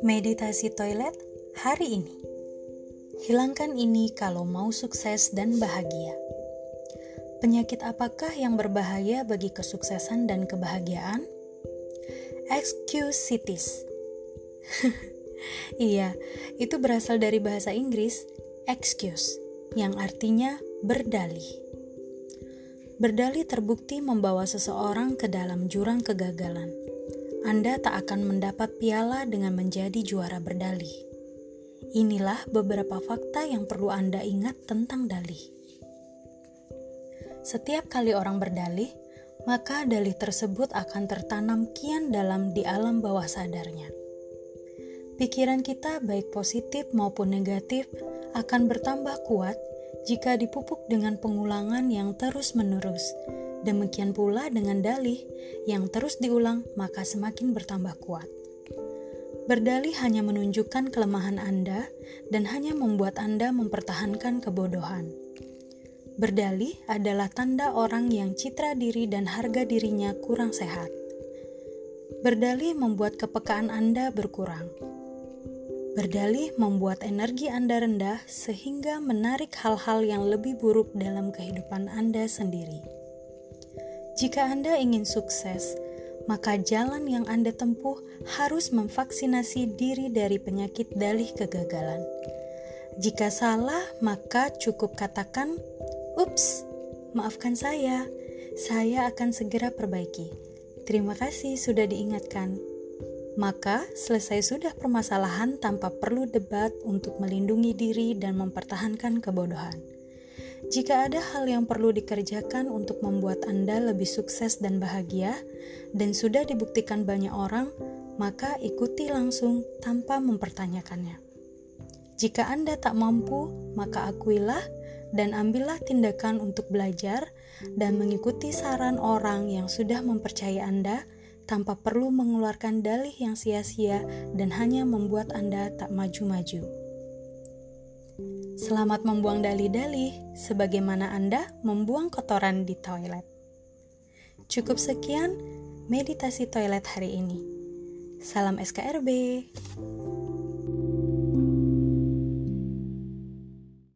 Meditasi toilet hari ini. Hilangkan ini kalau mau sukses dan bahagia. Penyakit apakah yang berbahaya bagi kesuksesan dan kebahagiaan? Excusitis. iya, itu berasal dari bahasa Inggris excuse, yang artinya berdalih. Berdalih terbukti membawa seseorang ke dalam jurang kegagalan anda tak akan mendapat piala dengan menjadi juara berdalih. Inilah beberapa fakta yang perlu Anda ingat tentang dalih. Setiap kali orang berdalih, maka dalih tersebut akan tertanam kian dalam di alam bawah sadarnya. Pikiran kita, baik positif maupun negatif, akan bertambah kuat jika dipupuk dengan pengulangan yang terus-menerus Demikian pula dengan dalih yang terus diulang, maka semakin bertambah kuat. Berdalih hanya menunjukkan kelemahan Anda dan hanya membuat Anda mempertahankan kebodohan. Berdalih adalah tanda orang yang citra diri dan harga dirinya kurang sehat. Berdalih membuat kepekaan Anda berkurang. Berdalih membuat energi Anda rendah sehingga menarik hal-hal yang lebih buruk dalam kehidupan Anda sendiri. Jika Anda ingin sukses, maka jalan yang Anda tempuh harus memvaksinasi diri dari penyakit dalih kegagalan. Jika salah, maka cukup katakan, "Ups, maafkan saya. Saya akan segera perbaiki." Terima kasih sudah diingatkan. Maka selesai sudah permasalahan tanpa perlu debat untuk melindungi diri dan mempertahankan kebodohan. Jika ada hal yang perlu dikerjakan untuk membuat Anda lebih sukses dan bahagia, dan sudah dibuktikan banyak orang, maka ikuti langsung tanpa mempertanyakannya. Jika Anda tak mampu, maka akuilah dan ambillah tindakan untuk belajar dan mengikuti saran orang yang sudah mempercayai Anda tanpa perlu mengeluarkan dalih yang sia-sia dan hanya membuat Anda tak maju-maju. Selamat membuang dalih-dalih, sebagaimana Anda membuang kotoran di toilet. Cukup sekian meditasi toilet hari ini. Salam SKRB.